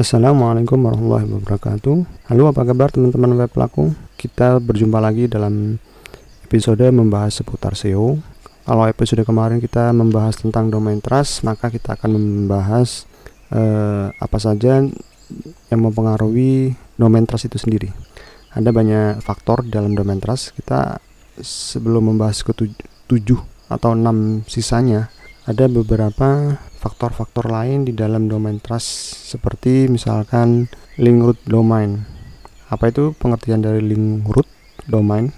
Assalamualaikum warahmatullahi wabarakatuh. Halo apa kabar teman-teman web pelaku? Kita berjumpa lagi dalam episode membahas seputar SEO Kalau episode kemarin kita membahas tentang domain trust Maka kita akan membahas eh, apa saja yang mempengaruhi domain trust itu sendiri. Ada banyak faktor dalam domain trust. Kita sebelum membahas ke tujuh atau enam sisanya ada beberapa faktor-faktor lain di dalam domain trust seperti misalkan link root domain. Apa itu pengertian dari link root domain?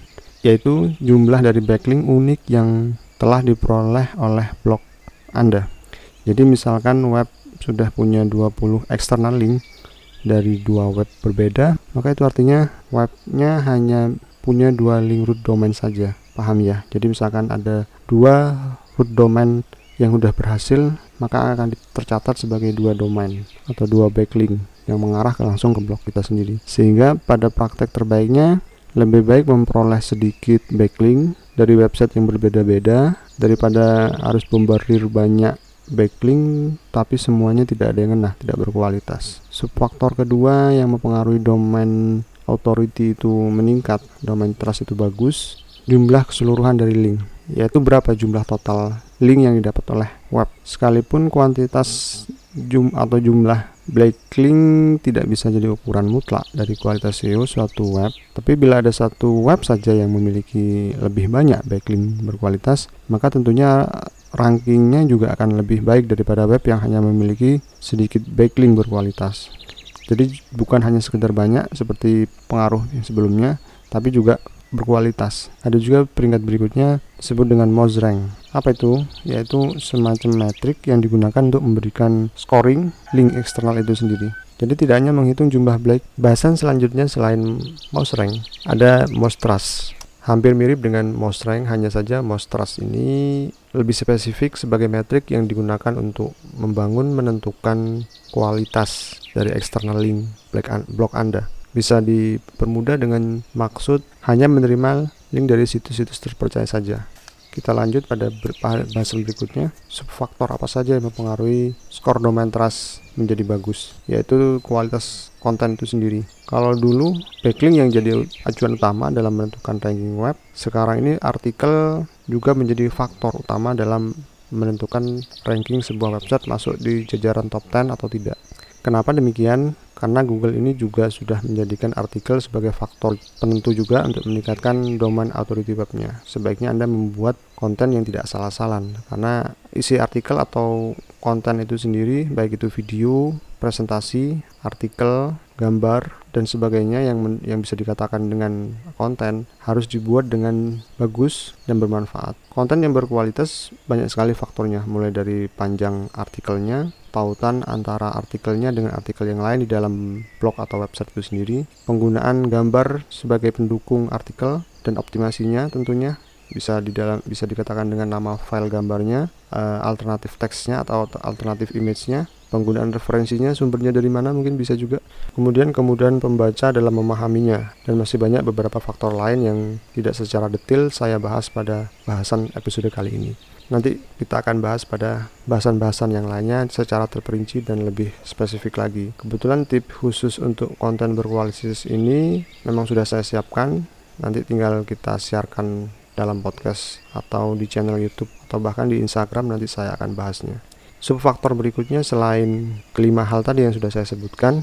Yaitu jumlah dari backlink unik yang telah diperoleh oleh blog Anda. Jadi misalkan web sudah punya 20 external link dari dua web berbeda, maka itu artinya webnya hanya punya dua link root domain saja. Paham ya? Jadi misalkan ada dua root domain yang sudah berhasil maka akan tercatat sebagai dua domain atau dua backlink yang mengarah ke langsung ke blog kita sendiri. Sehingga pada praktek terbaiknya lebih baik memperoleh sedikit backlink dari website yang berbeda-beda daripada harus bombardir banyak backlink tapi semuanya tidak ada yang kena, tidak berkualitas. Subfaktor kedua yang mempengaruhi domain authority itu meningkat, domain trust itu bagus, jumlah keseluruhan dari link yaitu berapa jumlah total link yang didapat oleh web. Sekalipun kuantitas jum atau jumlah backlink tidak bisa jadi ukuran mutlak dari kualitas SEO suatu web, tapi bila ada satu web saja yang memiliki lebih banyak backlink berkualitas, maka tentunya rankingnya juga akan lebih baik daripada web yang hanya memiliki sedikit backlink berkualitas. Jadi bukan hanya sekedar banyak seperti pengaruh yang sebelumnya, tapi juga berkualitas. Ada juga peringkat berikutnya disebut dengan Moz Rank. Apa itu? Yaitu semacam metrik yang digunakan untuk memberikan scoring link eksternal itu sendiri. Jadi tidak hanya menghitung jumlah black. Bahasan selanjutnya selain mouse rank ada mouse trust. Hampir mirip dengan mouse rank, hanya saja mouse trust ini lebih spesifik sebagai metrik yang digunakan untuk membangun menentukan kualitas dari eksternal link blog Anda bisa dipermudah dengan maksud hanya menerima link dari situs-situs terpercaya saja. Kita lanjut pada bahasan berikutnya, subfaktor apa saja yang mempengaruhi skor domain trust menjadi bagus, yaitu kualitas konten itu sendiri. Kalau dulu backlink yang jadi acuan utama dalam menentukan ranking web, sekarang ini artikel juga menjadi faktor utama dalam menentukan ranking sebuah website masuk di jajaran top 10 atau tidak. Kenapa demikian? Karena Google ini juga sudah menjadikan artikel sebagai faktor penentu juga untuk meningkatkan domain authority webnya. Sebaiknya Anda membuat konten yang tidak salah-salan karena isi artikel atau konten itu sendiri baik itu video, presentasi, artikel, gambar dan sebagainya yang men, yang bisa dikatakan dengan konten harus dibuat dengan bagus dan bermanfaat. Konten yang berkualitas banyak sekali faktornya mulai dari panjang artikelnya, pautan antara artikelnya dengan artikel yang lain di dalam blog atau website itu sendiri, penggunaan gambar sebagai pendukung artikel dan optimasinya tentunya bisa di dalam bisa dikatakan dengan nama file gambarnya, uh, alternatif teksnya atau alternatif image-nya, penggunaan referensinya, sumbernya dari mana mungkin bisa juga. Kemudian kemudian pembaca dalam memahaminya dan masih banyak beberapa faktor lain yang tidak secara detail saya bahas pada bahasan episode kali ini. Nanti kita akan bahas pada bahasan-bahasan yang lainnya secara terperinci dan lebih spesifik lagi. Kebetulan tip khusus untuk konten berkualitas ini memang sudah saya siapkan. Nanti tinggal kita siarkan dalam podcast atau di channel YouTube atau bahkan di Instagram nanti saya akan bahasnya. Subfaktor berikutnya selain kelima hal tadi yang sudah saya sebutkan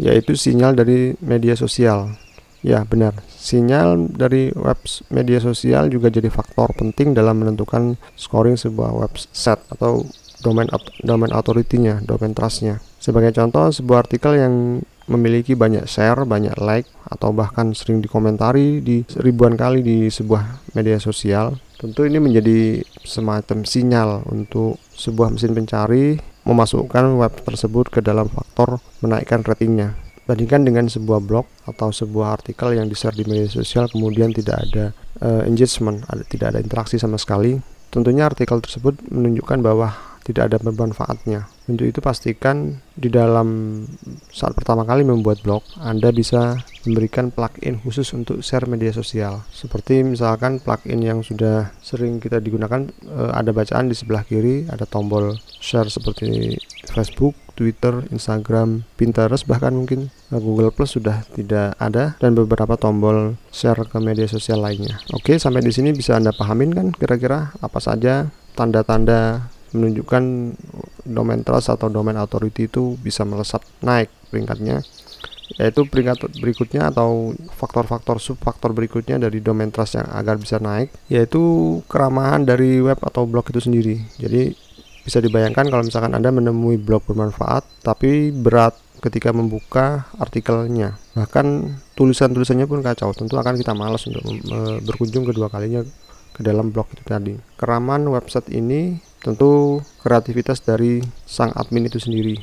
yaitu sinyal dari media sosial. Ya, benar. Sinyal dari web media sosial juga jadi faktor penting dalam menentukan scoring sebuah website atau domain domain authority-nya, domain trust-nya. Sebagai contoh, sebuah artikel yang memiliki banyak share, banyak like, atau bahkan sering dikomentari di ribuan kali di sebuah media sosial, tentu ini menjadi semacam sinyal untuk sebuah mesin pencari memasukkan web tersebut ke dalam faktor menaikkan ratingnya. Bandingkan dengan sebuah blog atau sebuah artikel yang di-share di media sosial kemudian tidak ada uh, engagement, ada, tidak ada interaksi sama sekali. Tentunya artikel tersebut menunjukkan bahwa tidak ada bermanfaatnya. Untuk itu pastikan di dalam saat pertama kali membuat blog, Anda bisa memberikan plugin khusus untuk share media sosial. Seperti misalkan plugin yang sudah sering kita digunakan, eh, ada bacaan di sebelah kiri, ada tombol share seperti Facebook, Twitter, Instagram, Pinterest, bahkan mungkin Google Plus sudah tidak ada dan beberapa tombol share ke media sosial lainnya. Oke, sampai di sini bisa Anda pahamin kan kira-kira apa saja tanda-tanda menunjukkan domain trust atau domain authority itu bisa melesat naik peringkatnya yaitu peringkat berikutnya atau faktor-faktor subfaktor berikutnya dari domain trust yang agar bisa naik yaitu keramahan dari web atau blog itu sendiri. Jadi bisa dibayangkan kalau misalkan Anda menemui blog bermanfaat tapi berat ketika membuka artikelnya. Bahkan tulisan-tulisannya pun kacau tentu akan kita malas untuk berkunjung kedua kalinya ke dalam blog itu tadi. Keramahan website ini tentu kreativitas dari sang admin itu sendiri.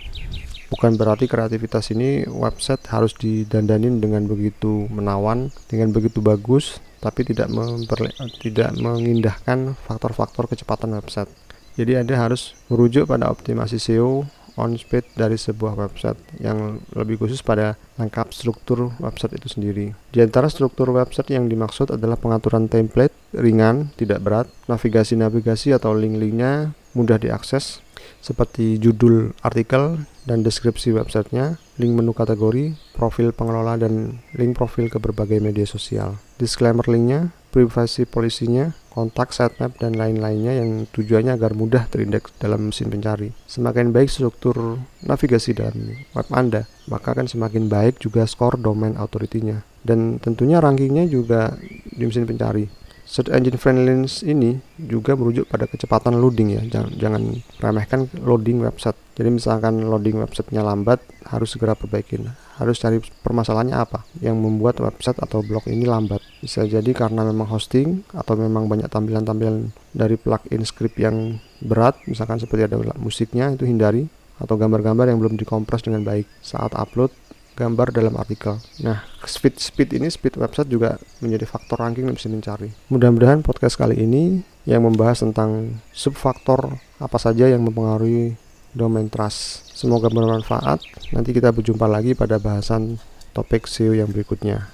Bukan berarti kreativitas ini website harus didandanin dengan begitu menawan dengan begitu bagus tapi tidak memperle tidak mengindahkan faktor-faktor kecepatan website. Jadi Anda harus merujuk pada optimasi SEO on speed dari sebuah website yang lebih khusus pada lengkap struktur website itu sendiri. Di antara struktur website yang dimaksud adalah pengaturan template ringan, tidak berat, navigasi-navigasi atau link-linknya mudah diakses, seperti judul artikel dan deskripsi websitenya, link menu kategori, profil pengelola, dan link profil ke berbagai media sosial. Disclaimer linknya, privasi polisinya, kontak, sitemap, dan lain-lainnya yang tujuannya agar mudah terindeks dalam mesin pencari. Semakin baik struktur navigasi dalam web Anda, maka akan semakin baik juga skor domain authority-nya. Dan tentunya rankingnya juga di mesin pencari search engine friendliness ini juga merujuk pada kecepatan loading ya. Jangan, jangan remehkan loading website. Jadi misalkan loading websitenya lambat harus segera perbaikin. Harus cari permasalahannya apa yang membuat website atau blog ini lambat. Bisa jadi karena memang hosting atau memang banyak tampilan-tampilan dari plugin script yang berat. Misalkan seperti ada musiknya itu hindari. Atau gambar-gambar yang belum dikompres dengan baik. Saat upload gambar dalam artikel. Nah, speed speed ini speed website juga menjadi faktor ranking yang bisa mencari. Mudah-mudahan podcast kali ini yang membahas tentang subfaktor apa saja yang mempengaruhi domain trust. Semoga bermanfaat. Nanti kita berjumpa lagi pada bahasan topik SEO yang berikutnya.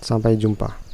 Sampai jumpa.